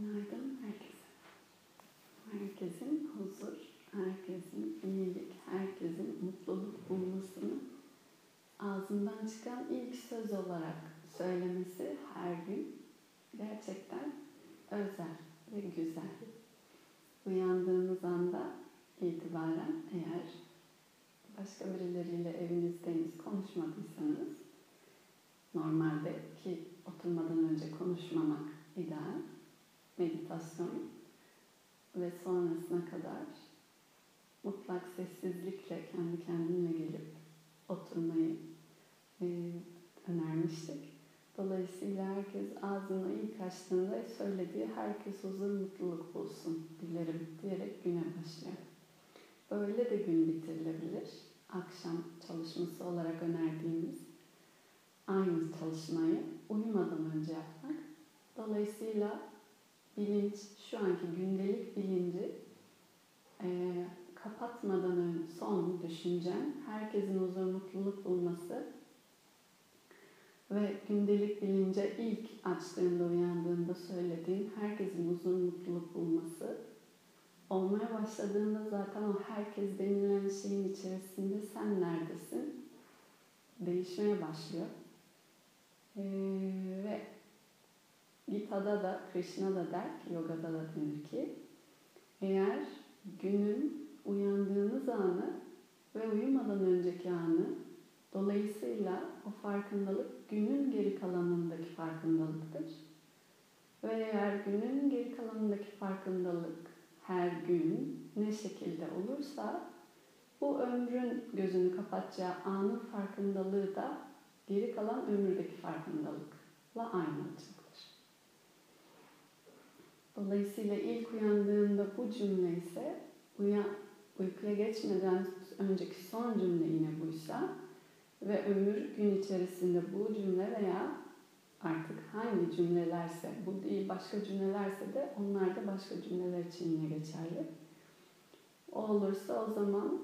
Günaydın herkese. Herkesin huzur, herkesin iyilik, herkesin mutluluk bulmasını ağzından çıkan ilk söz olarak söylemesi her gün gerçekten özel ve güzel. Uyandığınız anda itibaren eğer başka birileriyle evinizdeyiz konuşmadıysanız normalde ki oturmadan önce konuşmamak ideal meditasyon ve sonrasına kadar mutlak sessizlikle kendi kendine gelip oturmayı e, önermiştik. Dolayısıyla herkes ağzını ilk açtığında söylediği herkes huzur mutluluk bulsun dilerim diyerek güne başlıyor. Böyle de gün bitirilebilir. Akşam çalışması olarak önerdiğimiz aynı çalışmayı uyumadan önce yapmak. Dolayısıyla bilinç, şu anki gündelik bilinci e, kapatmadan önce son düşüncen herkesin huzur mutluluk bulması ve gündelik bilince ilk açtığında uyandığında söylediğin herkesin huzur mutluluk bulması olmaya başladığında zaten o herkes denilen şeyin içerisinde sen neredesin değişmeye başlıyor. Ee, ve Gita'da da, Krishna da der ki, yogada da denir ki, eğer günün uyandığınız anı ve uyumadan önceki anı dolayısıyla o farkındalık günün geri kalanındaki farkındalıktır. Ve eğer günün geri kalanındaki farkındalık her gün ne şekilde olursa bu ömrün gözünü kapatacağı anın farkındalığı da geri kalan ömürdeki farkındalıkla aynı olacak. Dolayısıyla ilk uyandığında bu cümle ise uyan, uykuya geçmeden önceki son cümle yine buysa ve ömür gün içerisinde bu cümle veya artık hangi cümlelerse, bu değil başka cümlelerse de onlar da başka cümleler için yine geçerli. O olursa o zaman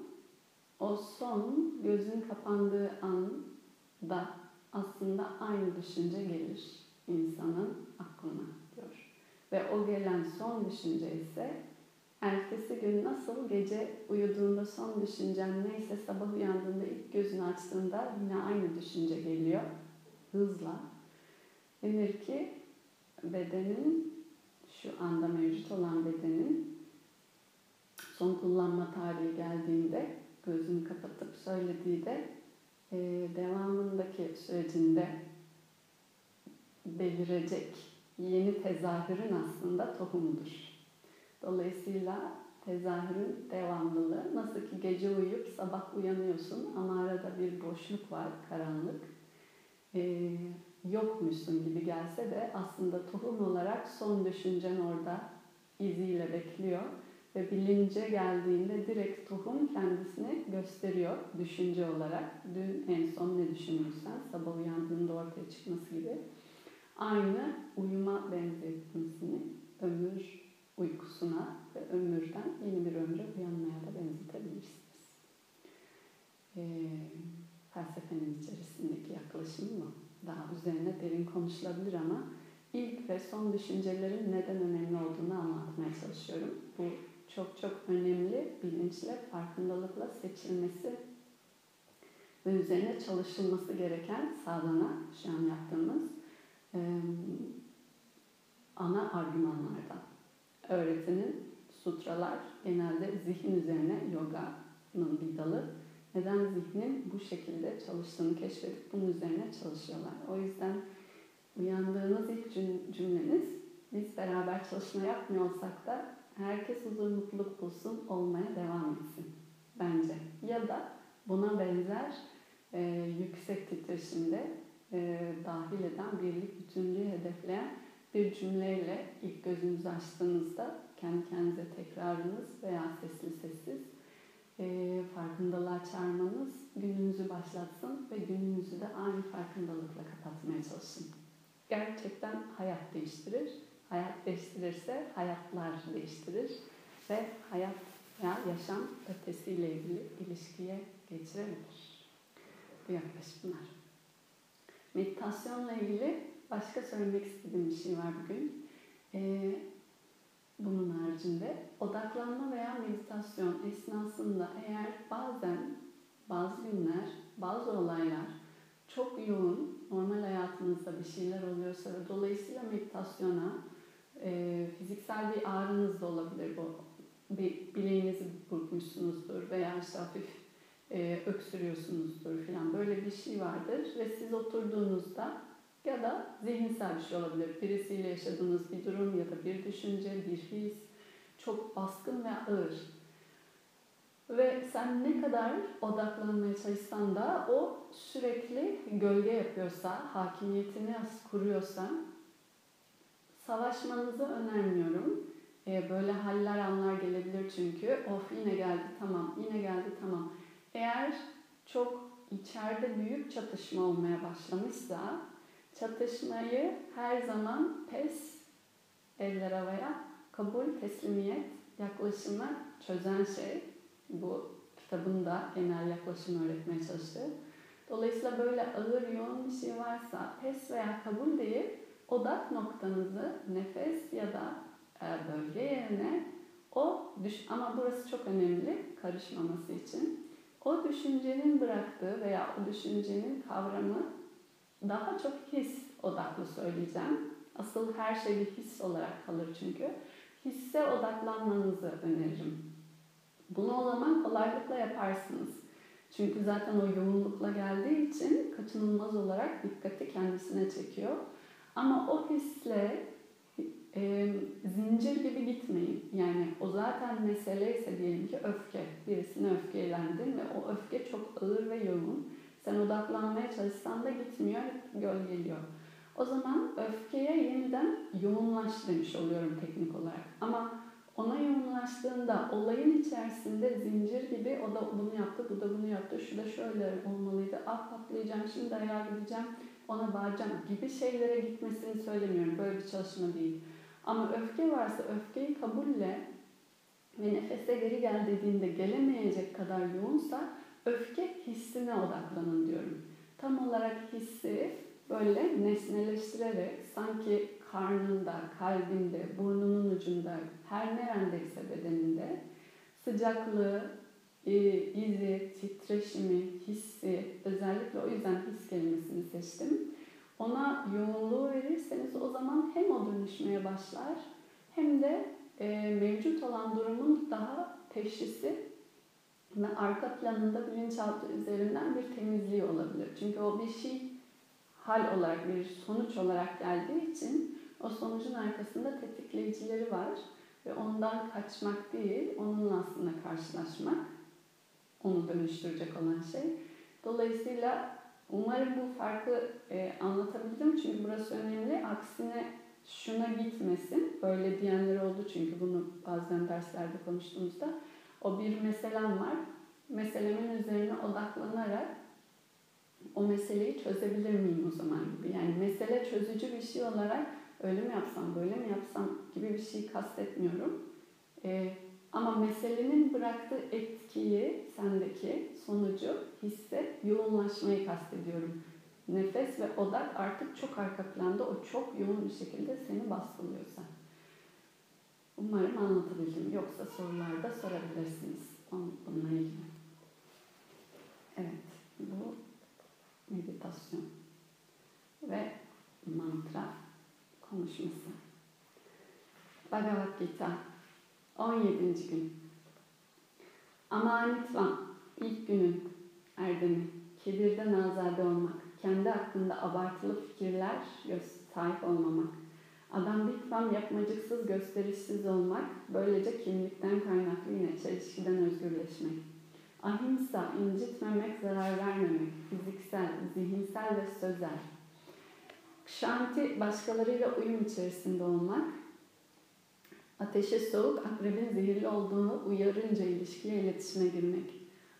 o son gözün kapandığı anda aslında aynı düşünce gelir insanın aklına. Ve o gelen son düşünce ise ertesi gün nasıl gece uyuduğunda son düşüncen neyse sabah uyandığında ilk gözünü açtığında yine aynı düşünce geliyor hızla. Denir ki bedenin şu anda mevcut olan bedenin son kullanma tarihi geldiğinde gözünü kapatıp söylediği de devamındaki sürecinde belirecek yeni tezahürün aslında tohumudur. Dolayısıyla tezahürün devamlılığı nasıl ki gece uyuyup sabah uyanıyorsun ama arada bir boşluk var, karanlık. Ee, yokmuşsun gibi gelse de aslında tohum olarak son düşüncen orada iziyle bekliyor ve bilince geldiğinde direkt tohum kendisini gösteriyor düşünce olarak. Dün en son ne düşünürsen sabah uyandığında ortaya çıkması gibi aynı uyuma benzetmesini ömür uykusuna ve ömürden yeni bir ömre uyanmaya da benzetebilirsiniz. Ee, felsefenin içerisindeki yaklaşım mı? Daha üzerine derin konuşulabilir ama ilk ve son düşüncelerin neden önemli olduğunu anlatmaya çalışıyorum. Bu çok çok önemli bilinçle, farkındalıkla seçilmesi ve üzerine çalışılması gereken sadana şu an yaptığımız ana argümanlardan. Öğretinin sutralar genelde zihin üzerine yoga'nın bir dalı. Neden zihnin bu şekilde çalıştığını keşfedip bunun üzerine çalışıyorlar. O yüzden uyandığınız ilk cümleniz biz beraber çalışma yapmıyor olsak da herkes huzur mutluluk bulsun olmaya devam etsin bence. Ya da buna benzer e, yüksek titreşimde e, dahil eden birlik bütünlüğü hedefleyen bir cümleyle ilk gözünüzü açtığınızda kendi kendinize tekrarınız veya sesli sessiz e, farkındalığa çağırmanız gününüzü başlatsın ve gününüzü de aynı farkındalıkla kapatmaya çalışın. Gerçekten hayat değiştirir. Hayat değiştirirse hayatlar değiştirir ve hayat ya yaşam ötesiyle ilgili ilişkiye geçirebilir. Bu yaklaşımlar. Meditasyonla ilgili başka söylemek istediğim bir şey var bugün. Ee, odaklanma veya meditasyon esnasında eğer bazen bazı günler, bazı olaylar çok yoğun, normal hayatınızda bir şeyler oluyorsa ve dolayısıyla meditasyona e, fiziksel bir ağrınız da olabilir bu. Bir bileğinizi burkmuşsunuzdur veya işte hafif e, öksürüyorsunuzdur falan böyle bir şey vardır ve siz oturduğunuzda ya da zihinsel bir şey olabilir. Birisiyle yaşadığınız bir durum ya da bir düşünce, bir his çok baskın ve ağır. Ve sen ne kadar odaklanmaya çalışsan da o sürekli gölge yapıyorsa, hakimiyetini kuruyorsa savaşmanızı önermiyorum. Ee, böyle haller anlar gelebilir çünkü. Of yine geldi tamam, yine geldi tamam. Eğer çok içeride büyük çatışma olmaya başlamışsa çatışmayı her zaman pes, eller havaya, kabul, teslimiyet yaklaşımı çözen şey. Bu kitabın da genel yaklaşım öğretmeye çalıştığı. Dolayısıyla böyle ağır, yoğun bir şey varsa pes veya kabul deyip odak noktanızı nefes ya da e, bölge yerine o düş ama burası çok önemli karışmaması için. O düşüncenin bıraktığı veya o düşüncenin kavramı daha çok his odaklı söyleyeceğim. Asıl her şey bir his olarak kalır çünkü. Hisse odaklanmanızı öneririm. Bunu o zaman kolaylıkla yaparsınız. Çünkü zaten o yoğunlukla geldiği için kaçınılmaz olarak dikkati kendisine çekiyor. Ama o hisle e, zincir gibi gitmeyin. Yani o zaten mesele ise diyelim ki öfke. Birisine öfkelendin ve o öfke çok ağır ve yoğun. Sen odaklanmaya çalışsan da gitmiyor, gölgeliyor. O zaman öfkeye yeniden yoğunlaş demiş oluyorum teknik olarak. Ama ona yoğunlaştığında olayın içerisinde zincir gibi o da bunu yaptı, bu da bunu yaptı, şu da şöyle olmalıydı, ah patlayacağım, şimdi ayağa gideceğim, ona bağıracağım gibi şeylere gitmesini söylemiyorum. Böyle bir çalışma değil. Ama öfke varsa öfkeyi kabulle ve nefese geri gel dediğinde gelemeyecek kadar yoğunsa öfke hissine odaklanın diyorum. Tam olarak hissi böyle nesneleştirerek sanki karnında, kalbinde, burnunun ucunda, her nerendeyse bedeninde sıcaklığı, e, izi, titreşimi, hissi, özellikle o yüzden his kelimesini seçtim. Ona yoğunluğu verirseniz o zaman hem o dönüşmeye başlar hem de e, mevcut olan durumun daha teşhisi ve arka planında bilinçaltı üzerinden bir temizliği olabilir. Çünkü o bir şey hal olarak, bir sonuç olarak geldiği için o sonucun arkasında tetikleyicileri var ve ondan kaçmak değil, onunla aslında karşılaşmak onu dönüştürecek olan şey. Dolayısıyla umarım bu farkı e, anlatabildim çünkü burası önemli. Aksine şuna gitmesin. Böyle diyenler oldu çünkü bunu bazen derslerde konuştuğumuzda. O bir meselem var. Meselemin üzerine odaklanarak o meseleyi çözebilir miyim o zaman gibi. Yani mesele çözücü bir şey olarak öyle mi yapsam, böyle mi yapsam gibi bir şey kastetmiyorum. Ee, ama meselenin bıraktığı etkiyi, sendeki sonucu, hisse, yoğunlaşmayı kastediyorum. Nefes ve odak artık çok arka planda, o çok yoğun bir şekilde seni baskılıyorsa. Umarım anlatabildim. Yoksa sorularda sorabilirsiniz bununla ilgili. Evet, bu meditasyon ve mantra konuşması. Bhagavad Gita 17. gün. Amanitvam ilk günün erdemi. Kibirden azade olmak. Kendi hakkında abartılı fikirler sahip olmamak. Adam bitvam yapmacıksız, gösterişsiz olmak. Böylece kimlikten kaynaklı yine çelişkiden özgürleşmek. Ahimsa, incitmemek, zarar vermemek. Fiziksel, zihinsel ve sözel Şanti başkalarıyla uyum içerisinde olmak. Ateşe soğuk, akrebin zehirli olduğunu uyarınca ilişkiye iletişime girmek.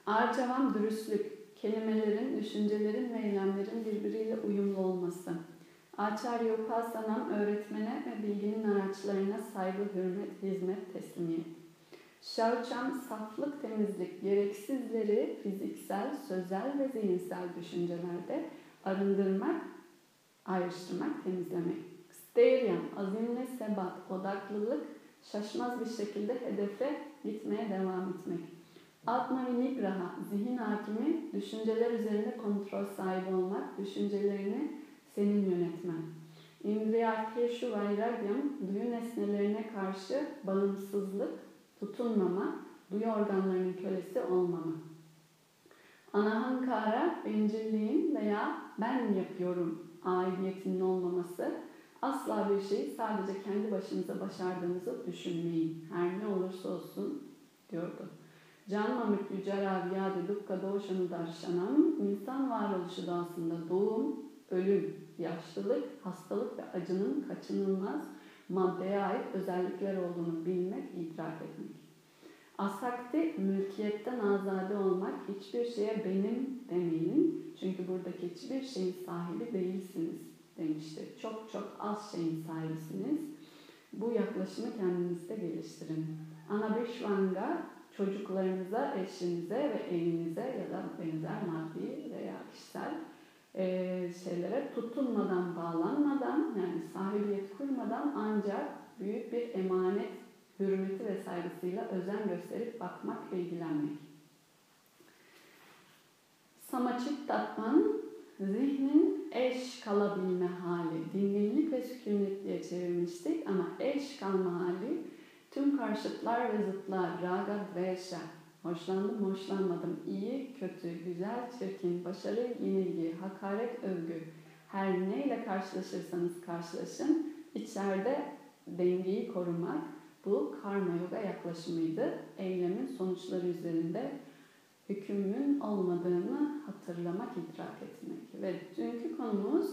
Arcavam dürüstlük, kelimelerin, düşüncelerin ve eylemlerin birbiriyle uyumlu olması. Acharya Upasanam öğretmene ve bilginin araçlarına saygı, hürmet, hizmet, teslimiyet. Şauçam saflık, temizlik, gereksizleri fiziksel, sözel ve zihinsel düşüncelerde arındırmak ayrıştırmak, temizlemek. Steyryan, azimle sebat, odaklılık, şaşmaz bir şekilde hedefe gitmeye devam etmek. Atma Nigraha, zihin hakimi, düşünceler üzerinde kontrol sahibi olmak, düşüncelerini senin yönetmen. Indriyarteshu Vairagyam, duyu nesnelerine karşı bağımsızlık, tutunmama, duyu organlarının kölesi olmama. Anahankara, bencilliğin veya ben yapıyorum aidiyetinin olmaması, asla bir şeyi sadece kendi başınıza başardığınızı düşünmeyin. Her ne olursa olsun diyordu. Canma mrityu jara vyadi dukkha doşanı darşanam, insan varoluşu doğasında doğum, ölüm, yaşlılık, hastalık ve acının kaçınılmaz maddeye ait özellikler olduğunu bilmek, idrak etmek. Asakti, mülkiyetten azade olmak, hiçbir şeye benim demeyin. Çünkü buradaki hiçbir şeyin sahibi değilsiniz demişti. Çok çok az şeyin sahibisiniz. Bu yaklaşımı kendinizde geliştirin. Anabishvanga, çocuklarınıza, eşinize ve evinize ya da benzer maddi veya kişisel e, şeylere tutunmadan, bağlanmadan yani sahibiyet kurmadan ancak büyük bir emanet hürmeti ve saygısıyla özen gösterip bakmak ve ilgilenmek. Samaçit tatman, zihnin eş kalabilme hali, dinginlik ve diye çevirmiştik ama eş kalma hali tüm karşıtlar ve zıtlar, raga, dveşa, hoşlandım, hoşlanmadım, iyi, kötü, güzel, çirkin, başarı, yenilgi, hakaret, övgü, her neyle karşılaşırsanız karşılaşın, içeride dengeyi korumak, bu karma yoga yaklaşımıydı. Eylemin sonuçları üzerinde hükümün olmadığını hatırlamak, idrak etmek. Ve dünkü konumuz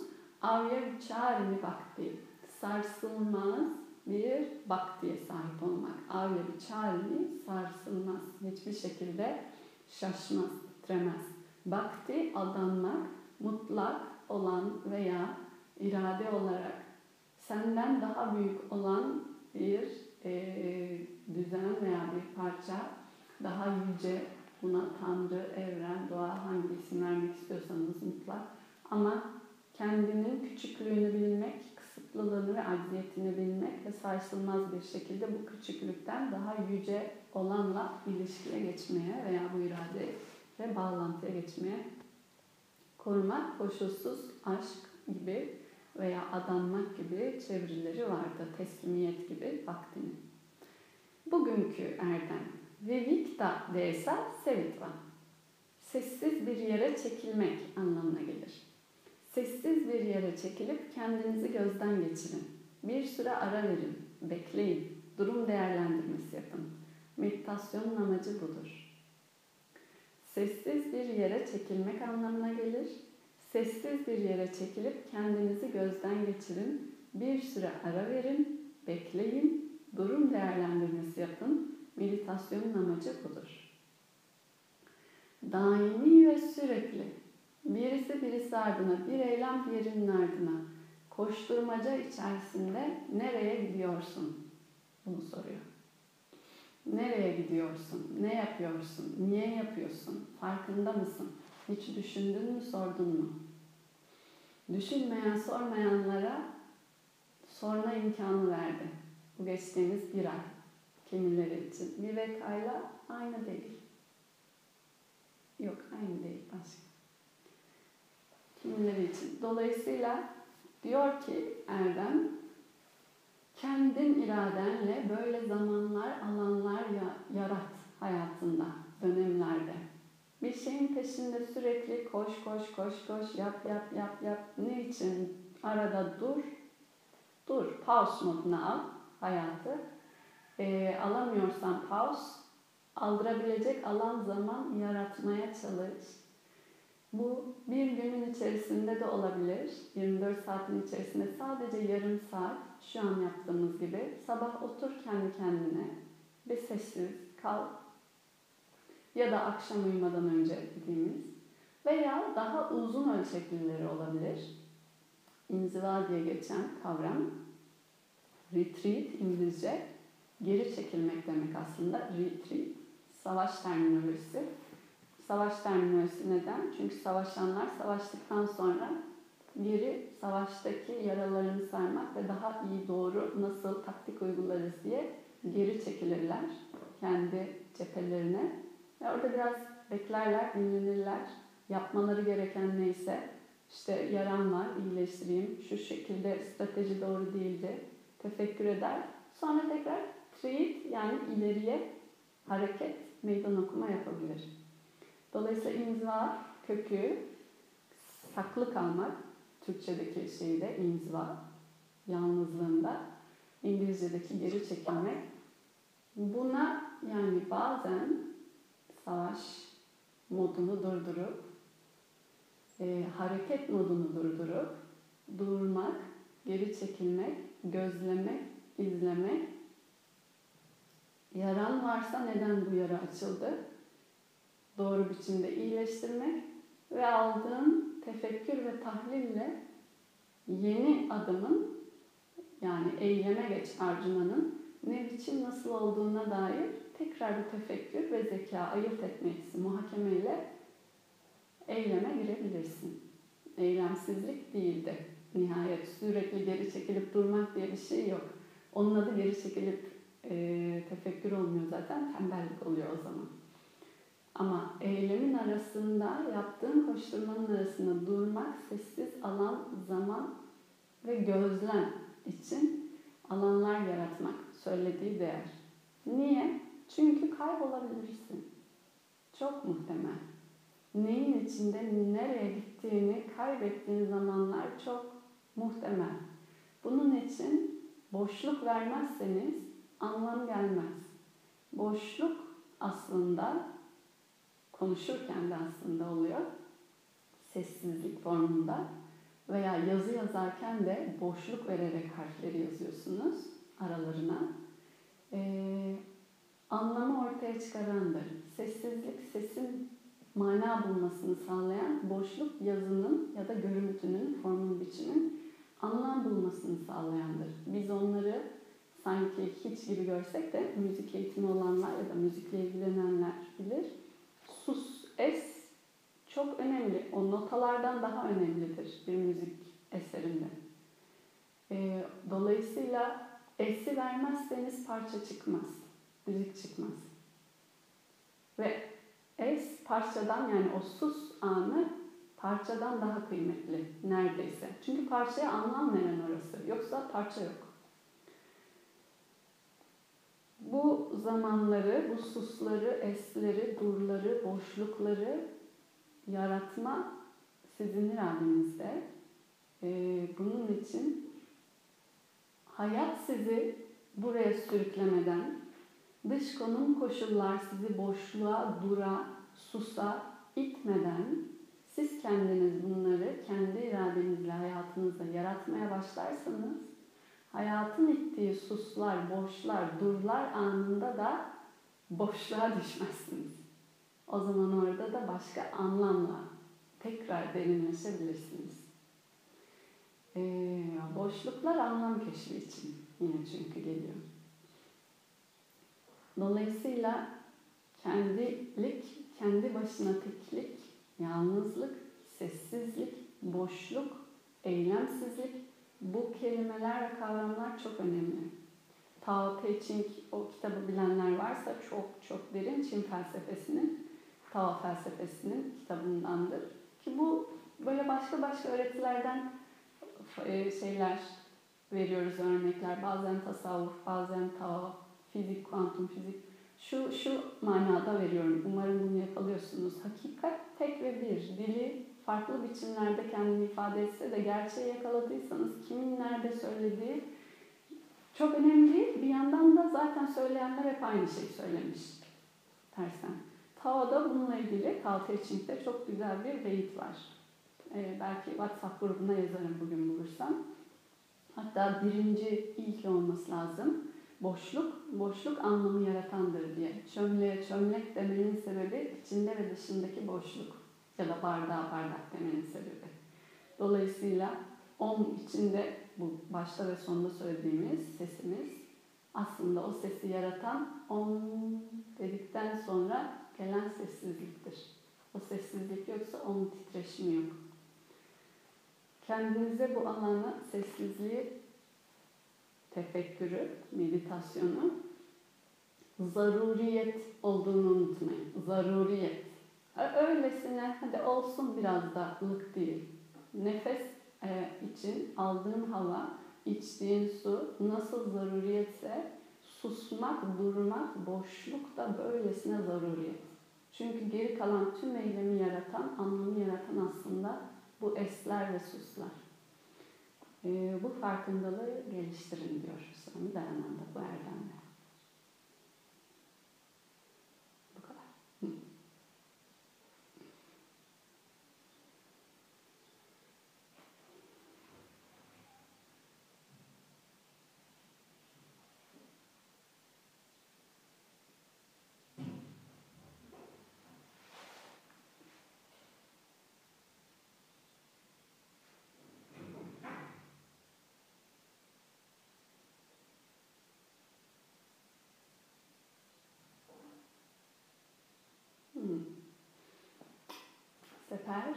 Avya Vicharini Bhakti. Sarsılmaz bir baktiye sahip olmak. Avya Vicharini sarsılmaz. Hiçbir şekilde şaşmaz, titremez. Bhakti adanmak, mutlak olan veya irade olarak senden daha büyük olan bir e, düzen veya bir parça daha yüce buna Tanrı, evren, doğa hangi isim vermek istiyorsanız mutlak ama kendinin küçüklüğünü bilmek, kısıtlılığını ve acziyetini bilmek ve sarsılmaz bir şekilde bu küçüklükten daha yüce olanla ilişkiye geçmeye veya bu irade ve bağlantıya geçmeye korumak, koşulsuz aşk gibi veya adanmak gibi çevirileri vardı. Teslimiyet gibi vaktinin. Bugünkü erdem Vivikta desa sevitva. Sessiz bir yere çekilmek anlamına gelir. Sessiz bir yere çekilip kendinizi gözden geçirin. Bir süre ara verin, bekleyin, durum değerlendirmesi yapın. Meditasyonun amacı budur. Sessiz bir yere çekilmek anlamına gelir Sessiz bir yere çekilip kendinizi gözden geçirin. Bir süre ara verin, bekleyin, durum değerlendirmesi yapın. Meditasyonun amacı budur. Daimi ve sürekli birisi birisi ardına, bir eylem diğerinin ardına koşturmaca içerisinde nereye gidiyorsun? Bunu soruyor. Nereye gidiyorsun? Ne yapıyorsun? Niye yapıyorsun? Farkında mısın? Hiç düşündün mü, sordun mu? Düşünmeyen, sormayanlara sorma imkanı verdi. Bu geçtiğimiz bir ay kimileri için. Bir vekayla aynı değil. Yok aynı değil başka. Kimileri için. Dolayısıyla diyor ki Erdem, kendin iradenle böyle zamanlar, alanlar yarat hayatında, dönemlerde. Bir şeyin peşinde sürekli koş koş koş koş yap yap yap yap. Ne için? Arada dur. Dur. Pause moduna al hayatı. E, alamıyorsan pause. Aldırabilecek alan zaman yaratmaya çalış. Bu bir günün içerisinde de olabilir. 24 saatin içerisinde sadece yarım saat şu an yaptığımız gibi sabah otur kendi kendine bir sessiz kal ya da akşam uyumadan önce dediğimiz veya daha uzun ölçeklileri olabilir. İnziva diye geçen kavram retreat İngilizce geri çekilmek demek aslında retreat savaş terminolojisi. Savaş terminolojisi neden? Çünkü savaşanlar savaştıktan sonra geri savaştaki yaralarını sarmak ve daha iyi doğru nasıl taktik uygularız diye geri çekilirler kendi cephelerine ve orada biraz beklerler, dinlenirler. Yapmaları gereken neyse işte yaram var, iyileştireyim, şu şekilde strateji doğru değildi, tefekkür eder. Sonra tekrar treat yani ileriye hareket, meydan okuma yapabilir. Dolayısıyla inziva kökü saklı kalmak, Türkçedeki şeyde inziva, yalnızlığında, İngilizce'deki geri çekilmek. Buna yani bazen savaş modunu durdurup, e, hareket modunu durdurup, durmak, geri çekilmek, gözlemek, izlemek. Yaran varsa neden bu yara açıldı? Doğru biçimde iyileştirmek ve aldığın tefekkür ve tahlille yeni adımın yani eyleme geç Arjuna'nın ne biçim nasıl olduğuna dair tekrar bir tefekkür ve zeka ayırt etmesi muhakemeyle eyleme girebilirsin. Eylemsizlik değildi. Nihayet sürekli geri çekilip durmak diye bir şey yok. Onun adı geri çekilip e, tefekkür olmuyor zaten, tembellik oluyor o zaman. Ama eylemin arasında, yaptığın koşturmanın arasında durmak, sessiz alan, zaman ve gözlem için alanlar yaratmak söylediği değer. Niye? Çünkü kaybolabilirsin. Çok muhtemel. Neyin içinde nereye gittiğini kaybettiğin zamanlar çok muhtemel. Bunun için boşluk vermezseniz anlam gelmez. Boşluk aslında konuşurken de aslında oluyor. Sessizlik formunda veya yazı yazarken de boşluk vererek harfleri yazıyorsunuz aralarına. Ee, anlamı ortaya çıkarandır. Sessizlik sesin mana bulmasını sağlayan, boşluk yazının ya da görüntünün, formun biçimin anlam bulmasını sağlayandır. Biz onları sanki hiç gibi görsek de müzik eğitimi olanlar ya da müzikle ilgilenenler bilir. Sus, es çok önemli. O notalardan daha önemlidir bir müzik eserinde. E, dolayısıyla es'i vermezseniz parça çıkmaz, müzik çıkmaz. Ve es parçadan yani o sus anı parçadan daha kıymetli neredeyse. Çünkü parçaya anlam veren orası. Yoksa parça yok. Bu zamanları, bu susları, esleri, durları, boşlukları yaratma sizin iradenizde. Ee, bunun için hayat sizi buraya sürüklemeden, dış konum koşullar sizi boşluğa, dura, susa itmeden siz kendiniz bunları kendi iradenizle hayatınızda yaratmaya başlarsanız hayatın ittiği suslar, boşlar, durlar anında da boşluğa düşmezsiniz. O zaman orada da başka anlamla tekrar derinleşebilirsiniz. Ee, boşluklar anlam keşfi için yine çünkü geliyor. Dolayısıyla kendilik, kendi başına teklik, yalnızlık, sessizlik, boşluk, eylemsizlik bu kelimeler ve kavramlar çok önemli. Tao Te Ching o kitabı bilenler varsa çok çok derin Çin felsefesinin, Tao felsefesinin kitabındandır. Ki bu böyle başka başka öğretilerden e, şeyler veriyoruz örnekler. Bazen tasavvuf, bazen Tao, fizik, kuantum fizik. Şu, şu manada veriyorum. Umarım bunu yapalıyorsunuz. Hakikat tek ve bir. Dili farklı biçimlerde kendini ifade etse de gerçeği yakaladıysanız kimin nerede söylediği çok önemli. Bir yandan da zaten söyleyenler hep aynı şeyi söylemiş. Tersen. Tao'da bununla ilgili Tao Te Ching'de çok güzel bir beyit var. Ee, belki WhatsApp grubuna yazarım bugün bulursam. Hatta birinci ilk olması lazım. Boşluk, boşluk anlamı yaratandır diye. Çömleğe çömlek demenin sebebi içinde ve dışındaki boşluk ya da bardağa bardak demenin sebebi. Dolayısıyla om içinde bu başta ve sonunda söylediğimiz sesimiz aslında o sesi yaratan om dedikten sonra gelen sessizliktir. O sessizlik yoksa om titreşimi yok. Kendinize bu alanı, sessizliği, tefekkürü, meditasyonu zaruriyet olduğunu unutmayın. Zaruriyet. Öylesine hadi olsun biraz da ılık değil. Nefes e, için aldığın hava, içtiğin su nasıl zaruriyetse susmak, durmak, boşluk da böylesine zaruriyet. Çünkü geri kalan tüm eylemi yaratan, anlamı yaratan aslında bu esler ve suslar. E, bu farkındalığı geliştirin diyor Swami Dayananda bu erdemle. Sefer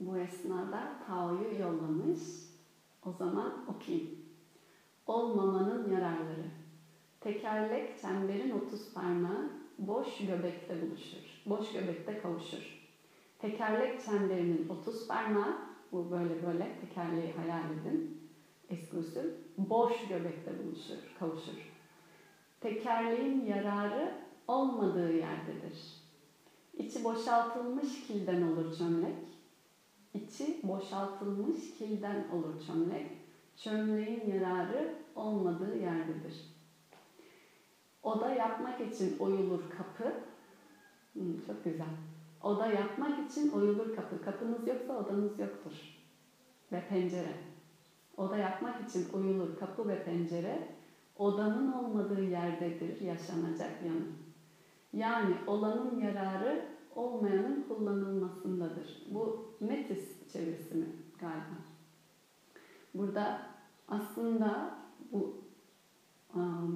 bu esnada Tao'yu yollamış. O zaman okuyayım. Olmamanın yararları. Tekerlek çemberin otuz parmağı boş göbekte buluşur. Boş göbekte kavuşur. Tekerlek çemberinin otuz parmağı, bu böyle böyle tekerleği hayal edin. Eksklusif. Boş göbekte buluşur, kavuşur. Tekerleğin yararı olmadığı yerdedir. İçi boşaltılmış kilden olur çömlek. İçi boşaltılmış kilden olur çömlek. Çömleğin yararı olmadığı yerdedir. Oda yapmak için oyulur kapı. Hmm, çok güzel. Oda yapmak için oyulur kapı. Kapınız yoksa odanız yoktur. Ve pencere. Oda yapmak için oyulur kapı ve pencere. Odanın olmadığı yerdedir yaşanacak yanı. Yani olanın yararı olmayanın kullanılmasındadır. Bu Metis çevirisi mi galiba? Burada aslında bu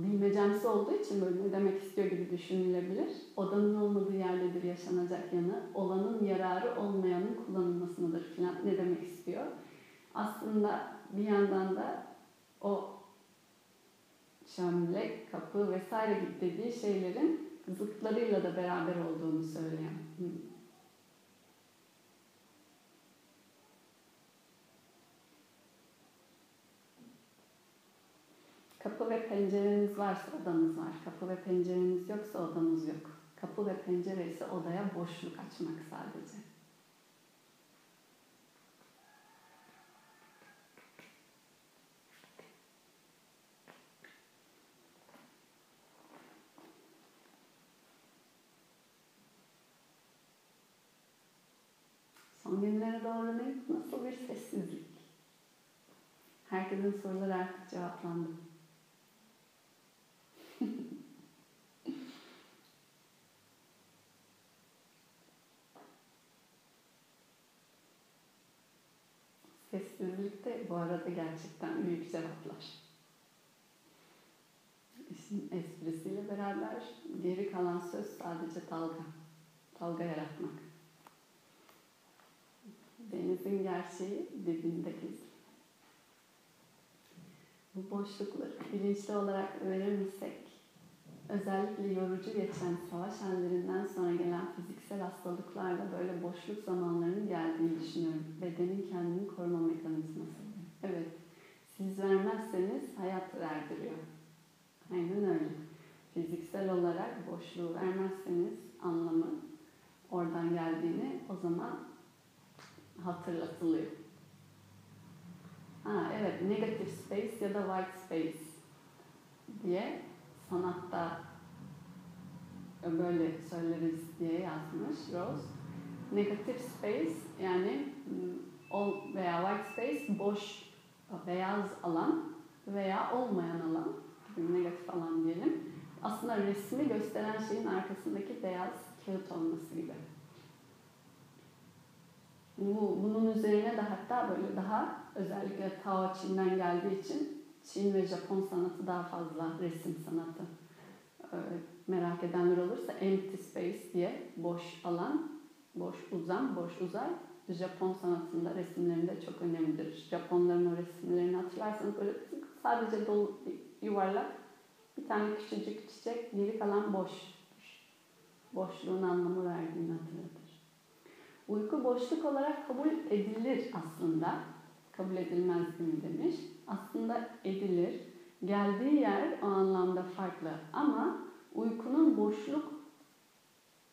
bilmecemsi olduğu için böyle ne demek istiyor gibi düşünülebilir. Odanın olmadığı yerdedir yaşanacak yanı, olanın yararı olmayanın kullanılmasındadır filan ne demek istiyor. Aslında bir yandan da o çömlek, kapı vesaire dediği şeylerin zıtlarıyla da beraber olduğunu söyleyen. Kapı ve pencereniz varsa odanız var. Kapı ve pencereniz yoksa odanız yok. Kapı ve pencere ise odaya boşluk açmak sadece. Ne, nasıl bir sessizlik. Herkesin soruları artık cevaplandı. Sessizlik de bu arada gerçekten büyük cevaplar. İşin esprisiyle beraber geri kalan söz sadece dalga. Dalga yaratmak. Denizin gerçeği dibinde gizli. Bu boşlukları bilinçli olarak öğrenirsek, özellikle yorucu geçen savaş hallerinden sonra gelen fiziksel hastalıklarla böyle boşluk zamanlarının geldiğini düşünüyorum. Bedenin kendini koruma mekanizması. Evet, siz vermezseniz hayat verdiriyor. Aynen öyle. Fiziksel olarak boşluğu vermezseniz anlamı oradan geldiğini o zaman hatırlatılıyor. Ha, evet, negative space ya da white space diye sanatta böyle söyleriz diye yazmış Rose. Negative space yani ol veya white space boş beyaz alan veya olmayan alan negatif alan diyelim. Aslında resmi gösteren şeyin arkasındaki beyaz kağıt olması gibi. Bu, bunun üzerine de hatta böyle daha özellikle Tao Çin'den geldiği için Çin ve Japon sanatı daha fazla resim sanatı. Ee, merak edenler olursa empty space diye boş alan, boş uzam, boş uzay Japon sanatında resimlerinde çok önemlidir. Japonların o resimlerini hatırlarsanız böyle sadece dolu yuvarlak Bir tane küçücük çiçek, geri kalan boş. Boşluğun anlamı verdiğini hatırlatır. Uyku boşluk olarak kabul edilir aslında. Kabul edilmez mi demiş. Aslında edilir. Geldiği yer o anlamda farklı. Ama uykunun boşluk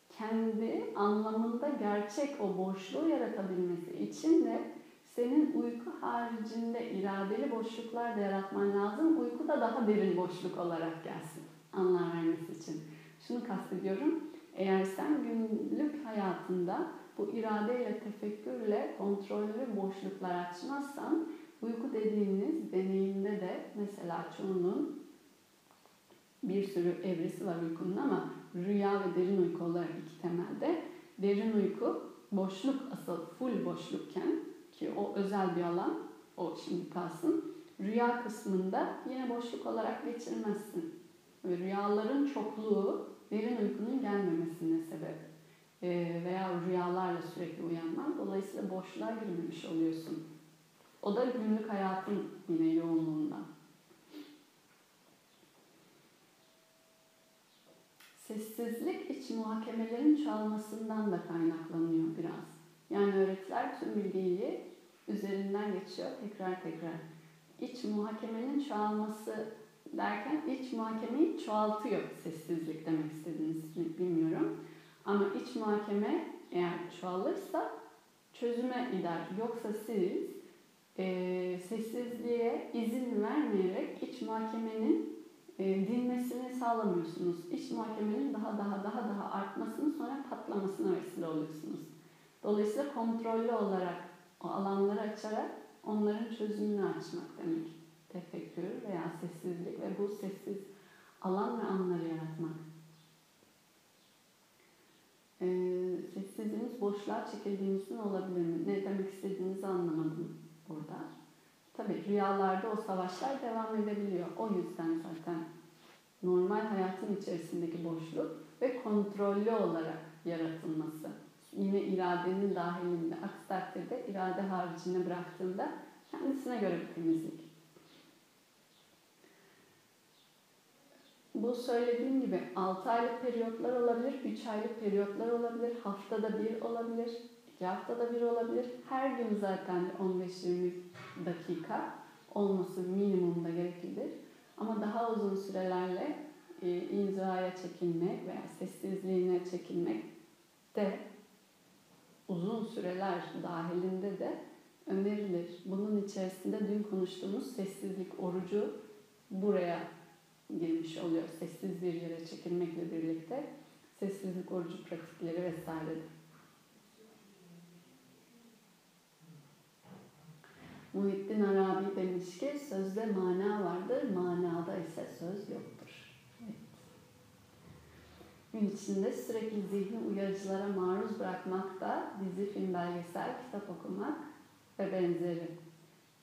kendi anlamında gerçek o boşluğu yaratabilmesi için de senin uyku haricinde iradeli boşluklar da yaratman lazım. Uyku da daha derin boşluk olarak gelsin anlam vermesi için. Şunu kastediyorum. Eğer sen günlük hayatında bu iradeyle, tefekkürle kontrollü boşluklar açmazsan uyku dediğiniz deneyimde de mesela çoğunun bir sürü evresi var uykunun ama rüya ve derin uyku olarak iki temelde. Derin uyku boşluk asıl full boşlukken ki o özel bir alan o şimdi kalsın. Rüya kısmında yine boşluk olarak geçirmezsin. Ve rüyaların çokluğu derin uykunun gelmemesine sebep veya rüyalarla sürekli uyanman. Dolayısıyla boşluğa girmemiş oluyorsun. O da günlük hayatın yine yoğunluğundan. Sessizlik iç muhakemelerin çoğalmasından da kaynaklanıyor biraz. Yani öğretiler tüm bilgiyi üzerinden geçiyor tekrar tekrar. İç muhakemenin çoğalması derken iç muhakemeyi çoğaltıyor sessizlik demek istediğinizi bilmiyorum. Ama iç muhakeme eğer çoğalırsa çözüme gider. Yoksa siz e, sessizliğe izin vermeyerek iç muhakemenin e, dinmesini sağlamıyorsunuz. İç muhakemenin daha daha daha daha artmasını sonra patlamasına vesile oluyorsunuz. Dolayısıyla kontrollü olarak o alanları açarak onların çözümünü açmak demek. Tefekkür veya sessizlik ve bu sessiz alan ve anları yaratmak. Ee, sessizliğimiz boşluğa çekildiğimizin olabilir mi? Ne demek istediğinizi anlamadım burada. Tabii rüyalarda o savaşlar devam edebiliyor. O yüzden zaten normal hayatın içerisindeki boşluk ve kontrollü olarak yaratılması. Yine iradenin dahilinde, aksi takdirde irade haricine bıraktığında kendisine göre bir temizlik. Bu söylediğim gibi 6 aylık periyotlar olabilir, 3 aylık periyotlar olabilir, haftada bir olabilir, 2 haftada bir olabilir. Her gün zaten 15-20 dakika olması minimumda gereklidir. Ama daha uzun sürelerle e, inzivaya çekilmek veya sessizliğine çekilmek de uzun süreler dahilinde de önerilir. Bunun içerisinde dün konuştuğumuz sessizlik orucu buraya girmiş oluyor. Sessiz bir yere çekilmekle birlikte sessizlik orucu pratikleri vesaire. Muhittin Arabi demiş ki sözde mana vardır, manada ise söz yoktur. Gün içinde sürekli zihni uyarıcılara maruz bırakmak da dizi, film, belgesel, kitap okumak ve benzeri.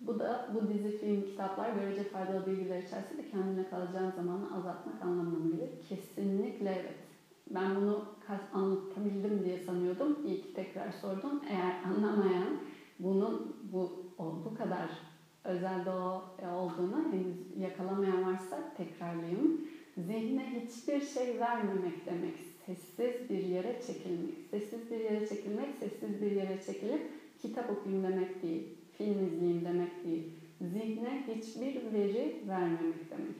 Bu da bu dizi, film, kitaplar görece faydalı bilgiler içerisinde kendine kalacağın zamanı azaltmak anlamına gelir. Kesinlikle evet. Ben bunu anlatabildim diye sanıyordum. İyi ki tekrar sordum. Eğer anlamayan bunun bu bu kadar özel o e, olduğunu henüz yakalamayan varsa tekrarlayayım. Zihne hiçbir şey vermemek demek. Sessiz bir yere çekilmek. Sessiz bir yere çekilmek, sessiz bir yere çekilip kitap okuyun demek değil film izleyeyim demek değil. Zihne hiçbir veri vermemek demek.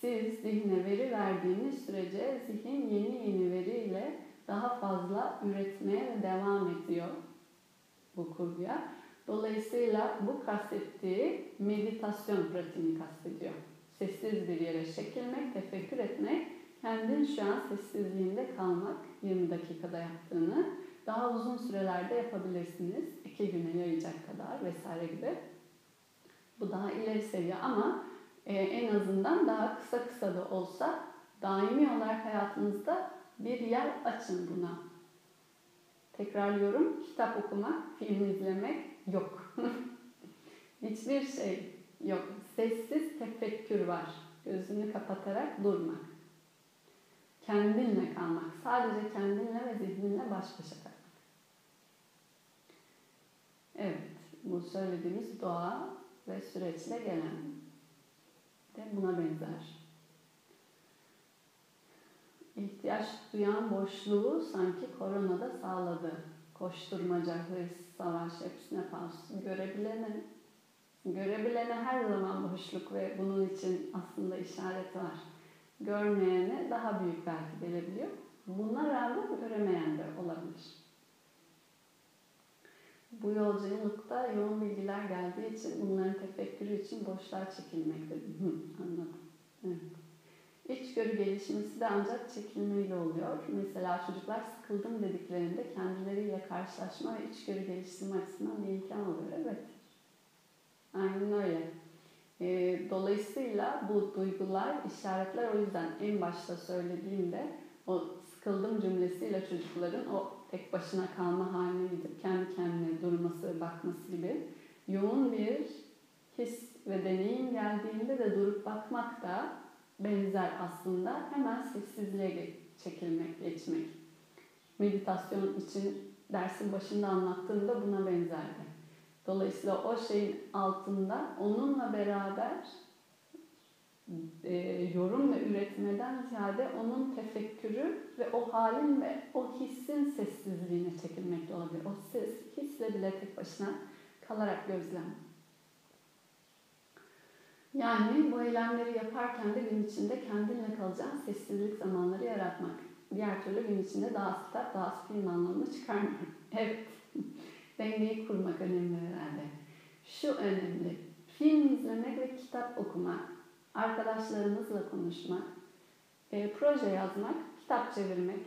Siz zihne veri verdiğiniz sürece zihin yeni yeni veriyle daha fazla üretmeye devam ediyor bu kurguya. Dolayısıyla bu kastettiği meditasyon pratiğini kastediyor. Sessiz bir yere çekilmek, tefekkür etmek, kendin şu an sessizliğinde kalmak 20 dakikada yaptığını daha uzun sürelerde yapabilirsiniz. iki güne yayacak kadar vesaire gibi. Bu daha ileri seviye ama e, en azından daha kısa kısa da olsa daimi olarak hayatınızda bir yer açın buna. Tekrarlıyorum, kitap okumak, film izlemek yok. Hiçbir şey yok. Sessiz tefekkür var. Gözünü kapatarak durmak. Kendinle kalmak. Sadece kendinle ve zihninle baş başa kalmak. Evet, bu söylediğimiz doğa ve süreçle gelen de buna benzer. ihtiyaç duyan boşluğu sanki koronada sağladı. Koşturmaca, hırs, savaş hepsine pas. Görebilene, görebilene her zaman boşluk ve bunun için aslında işaret var. Görmeyene daha büyük belki gelebiliyor. Buna rağmen göremeyen de olabilir. Bu yolculukta yoğun bilgiler geldiği için bunların tefekkürü için boşluğa çekilmektedir. Anladım. Evet. İçgörü gelişmesi de ancak çekilmeyle oluyor. Mesela çocuklar sıkıldım dediklerinde kendileriyle karşılaşma ve içgörü geliştirme açısından bir imkan oluyor. Evet. Aynen öyle. E, dolayısıyla bu duygular, işaretler o yüzden en başta söylediğimde o sıkıldım cümlesiyle çocukların o tek başına kalma haline gidip kendi kendine durması, bakması gibi yoğun bir his ve deneyim geldiğinde de durup bakmak da benzer aslında. Hemen sessizliğe çekilmek, geçmek. Meditasyon için dersin başında anlattığımda buna benzerdi. Dolayısıyla o şeyin altında onunla beraber e, yorum ve üretmeden ziyade onun tefekkürü ve o halin ve o hissin sessizliğine çekilmekte olabilir. O ses, hisle bile tek başına kalarak gözlem. Yani bu eylemleri yaparken de gün içinde kendinle kalacağın sessizlik zamanları yaratmak. Diğer türlü gün içinde daha kitap, daha film anlamını çıkarmıyor. Evet, dengeyi kurmak önemli herhalde. Şu önemli, film izlemek ve kitap okumak, arkadaşlarınızla konuşmak, e, proje yazmak, kitap çevirmek,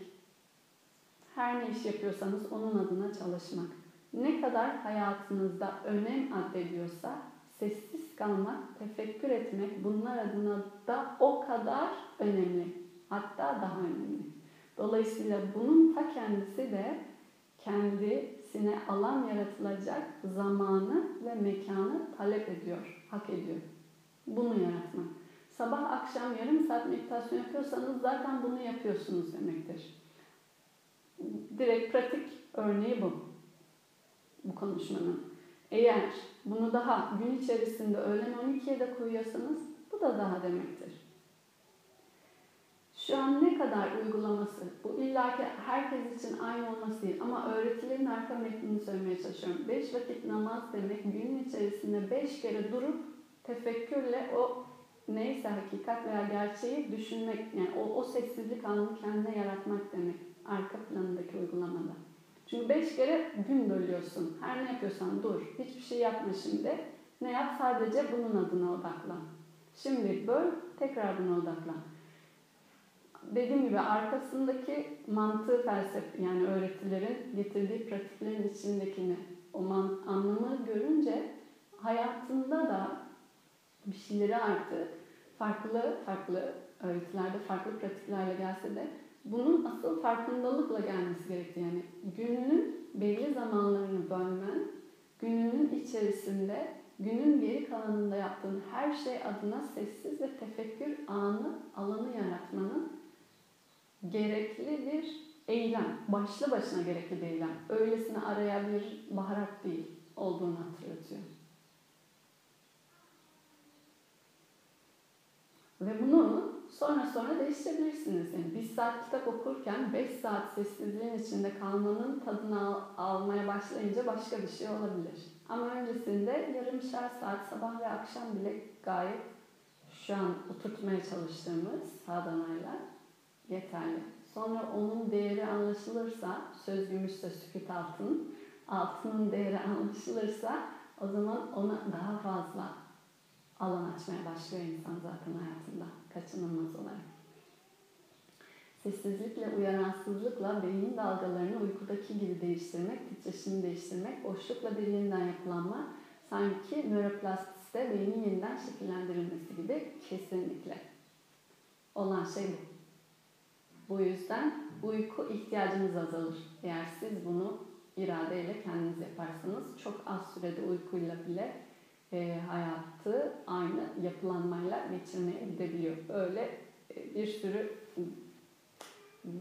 her ne iş yapıyorsanız onun adına çalışmak. Ne kadar hayatınızda önem addediyorsa sessiz kalmak, tefekkür etmek bunlar adına da o kadar önemli. Hatta daha önemli. Dolayısıyla bunun ta kendisi de kendisine alan yaratılacak zamanı ve mekanı talep ediyor, hak ediyor. Bunu yaratmak. Sabah akşam yarım saat meditasyon yapıyorsanız zaten bunu yapıyorsunuz demektir. Direkt pratik örneği bu. Bu konuşmanın. Eğer bunu daha gün içerisinde öğlen 12'ye de koyuyorsanız bu da daha demektir. Şu an ne kadar uygulaması, bu illaki herkes için aynı olması değil ama öğretilerin arka metnini söylemeye çalışıyorum. Beş vakit namaz demek günün içerisinde beş kere durup tefekkürle o neyse hakikat veya gerçeği düşünmek, yani o, o sessizlik anını kendine yaratmak demek arka planındaki uygulamada. Çünkü beş kere gün bölüyorsun. Her ne yapıyorsan dur. Hiçbir şey yapma şimdi. Ne yap? Sadece bunun adına odaklan. Şimdi böl, tekrar buna odaklan. Dediğim gibi arkasındaki mantığı felsefe yani öğretilerin getirdiği pratiklerin içindekini o man, anlamı görünce hayatında da bir şeyleri artık farklı farklı öğretilerde farklı pratiklerle gelse de bunun asıl farkındalıkla gelmesi gerektiği yani gününün belli zamanlarını bölmen, gününün içerisinde günün geri kalanında yaptığın her şey adına sessiz ve tefekkür anı, alanı yaratmanın gerekli bir eylem. Başlı başına gerekli bir eylem. Öylesine araya bir baharat değil olduğunu hatırlatıyor. Ve bunu sonra sonra değiştirebilirsiniz. Yani bir saat kitap okurken beş saat sessizliğin içinde kalmanın tadını al, almaya başlayınca başka bir şey olabilir. Ama öncesinde yarımşar saat sabah ve akşam bile gayet şu an oturtmaya çalıştığımız sadanayla yeterli. Sonra onun değeri anlaşılırsa, söz gümüşse sükut altın, altının değeri anlaşılırsa o zaman ona daha fazla alan açmaya başlıyor insan zaten hayatında kaçınılmaz olarak. Sessizlikle, uyaransızlıkla beynin dalgalarını uykudaki gibi değiştirmek, titreşimi değiştirmek, boşlukla bir yeniden yapılanma, sanki nöroplastisite beynin yeniden şekillendirilmesi gibi kesinlikle olan şey bu. Bu yüzden uyku ihtiyacınız azalır. Eğer siz bunu iradeyle kendiniz yaparsanız çok az sürede uykuyla bile e, hayatı aynı yapılanmayla geçirmeye gidebiliyor. Böyle e, bir sürü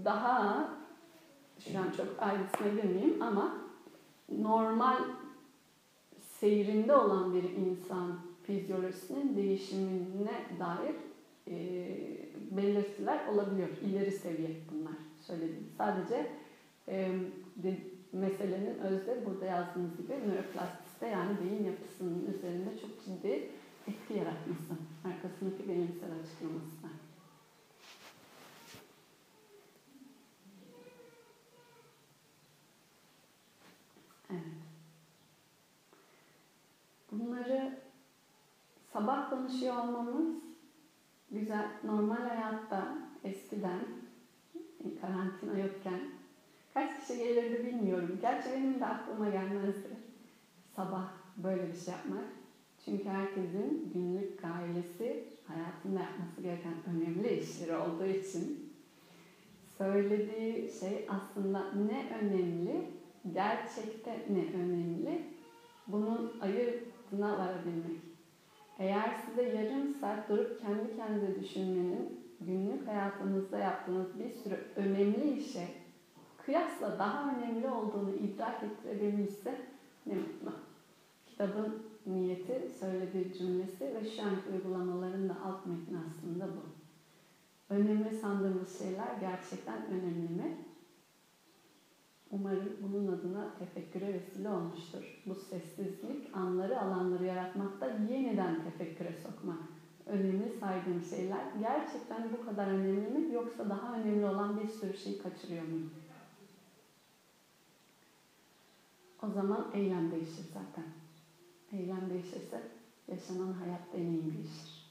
daha şu an çok ayrıntısına girmeyeyim ama normal seyrinde olan bir insan fizyolojisinin değişimine dair e, belirtiler olabiliyor. İleri seviye bunlar söylediğim. Sadece e, de, meselenin özde burada yazdığınız gibi nöroplastisite yani beyin yapısının üzerinde çok ciddi etki yaratması. Arkasındaki bilimsel açıklaması var. Evet. Bunları sabah konuşuyor olmamız güzel. Normal hayatta eskiden karantina yokken kaç kişi gelirdi bilmiyorum. Gerçi benim de aklıma gelmezdi sabah böyle bir şey yapmak. Çünkü herkesin günlük ailesi hayatında yapması gereken önemli işleri olduğu için söylediği şey aslında ne önemli, gerçekte ne önemli, bunun ayırdına varabilmek. Eğer size yarım saat durup kendi kendinize düşünmenin günlük hayatınızda yaptığınız bir sürü önemli işe kıyasla daha önemli olduğunu idrak ettirebilmişse ne mutlu. Kitabın niyeti, söylediği cümlesi ve şu anki uygulamaların da alt metni aslında bu. Önemli sandığımız şeyler gerçekten önemli mi? Umarım bunun adına tefekküre vesile olmuştur. Bu sessizlik anları alanları yaratmakta yeniden tefekküre sokmak. Önemli saydığım şeyler gerçekten bu kadar önemli mi yoksa daha önemli olan bir sürü şeyi kaçırıyor muyum? O zaman eylem değişir zaten. Eylem değişirse yaşanan hayat deneyim değişir.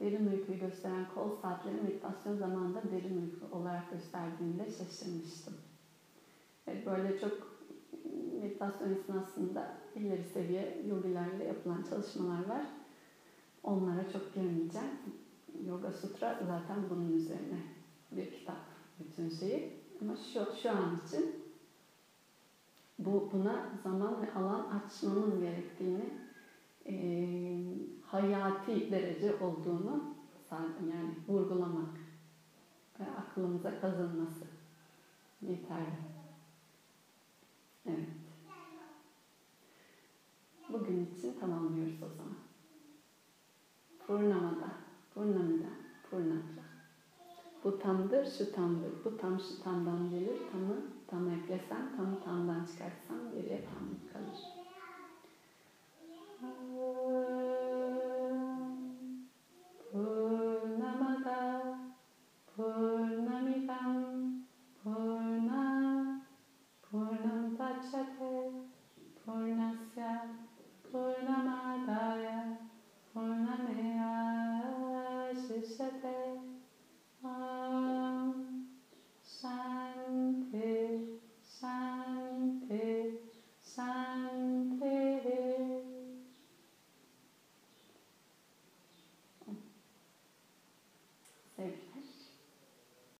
Derin uykuyu gösteren kol saatleri meditasyon zamanında derin uyku olarak gösterdiğinde şaşırmıştım. Evet, böyle çok meditasyon esnasında ileri seviye yogilerle yapılan çalışmalar var. Onlara çok girmeyeceğim. Yoga Sutra zaten bunun üzerine bir kitap bütün şeyi. Ama şu, şu an için bu buna zaman ve alan açmamız gerektiğini e, hayati derece olduğunu yani vurgulamak ve aklımıza kazınması yeterli. Evet. Bugün için tamamlıyoruz o zaman. Purnamada, Purnamida, Purnatra. Bu tamdır, şu tamdır. Bu tam şu tamdan gelir. Tamı tam eklesem, tamı tamdan çıkarsam geriye tamlık kalır.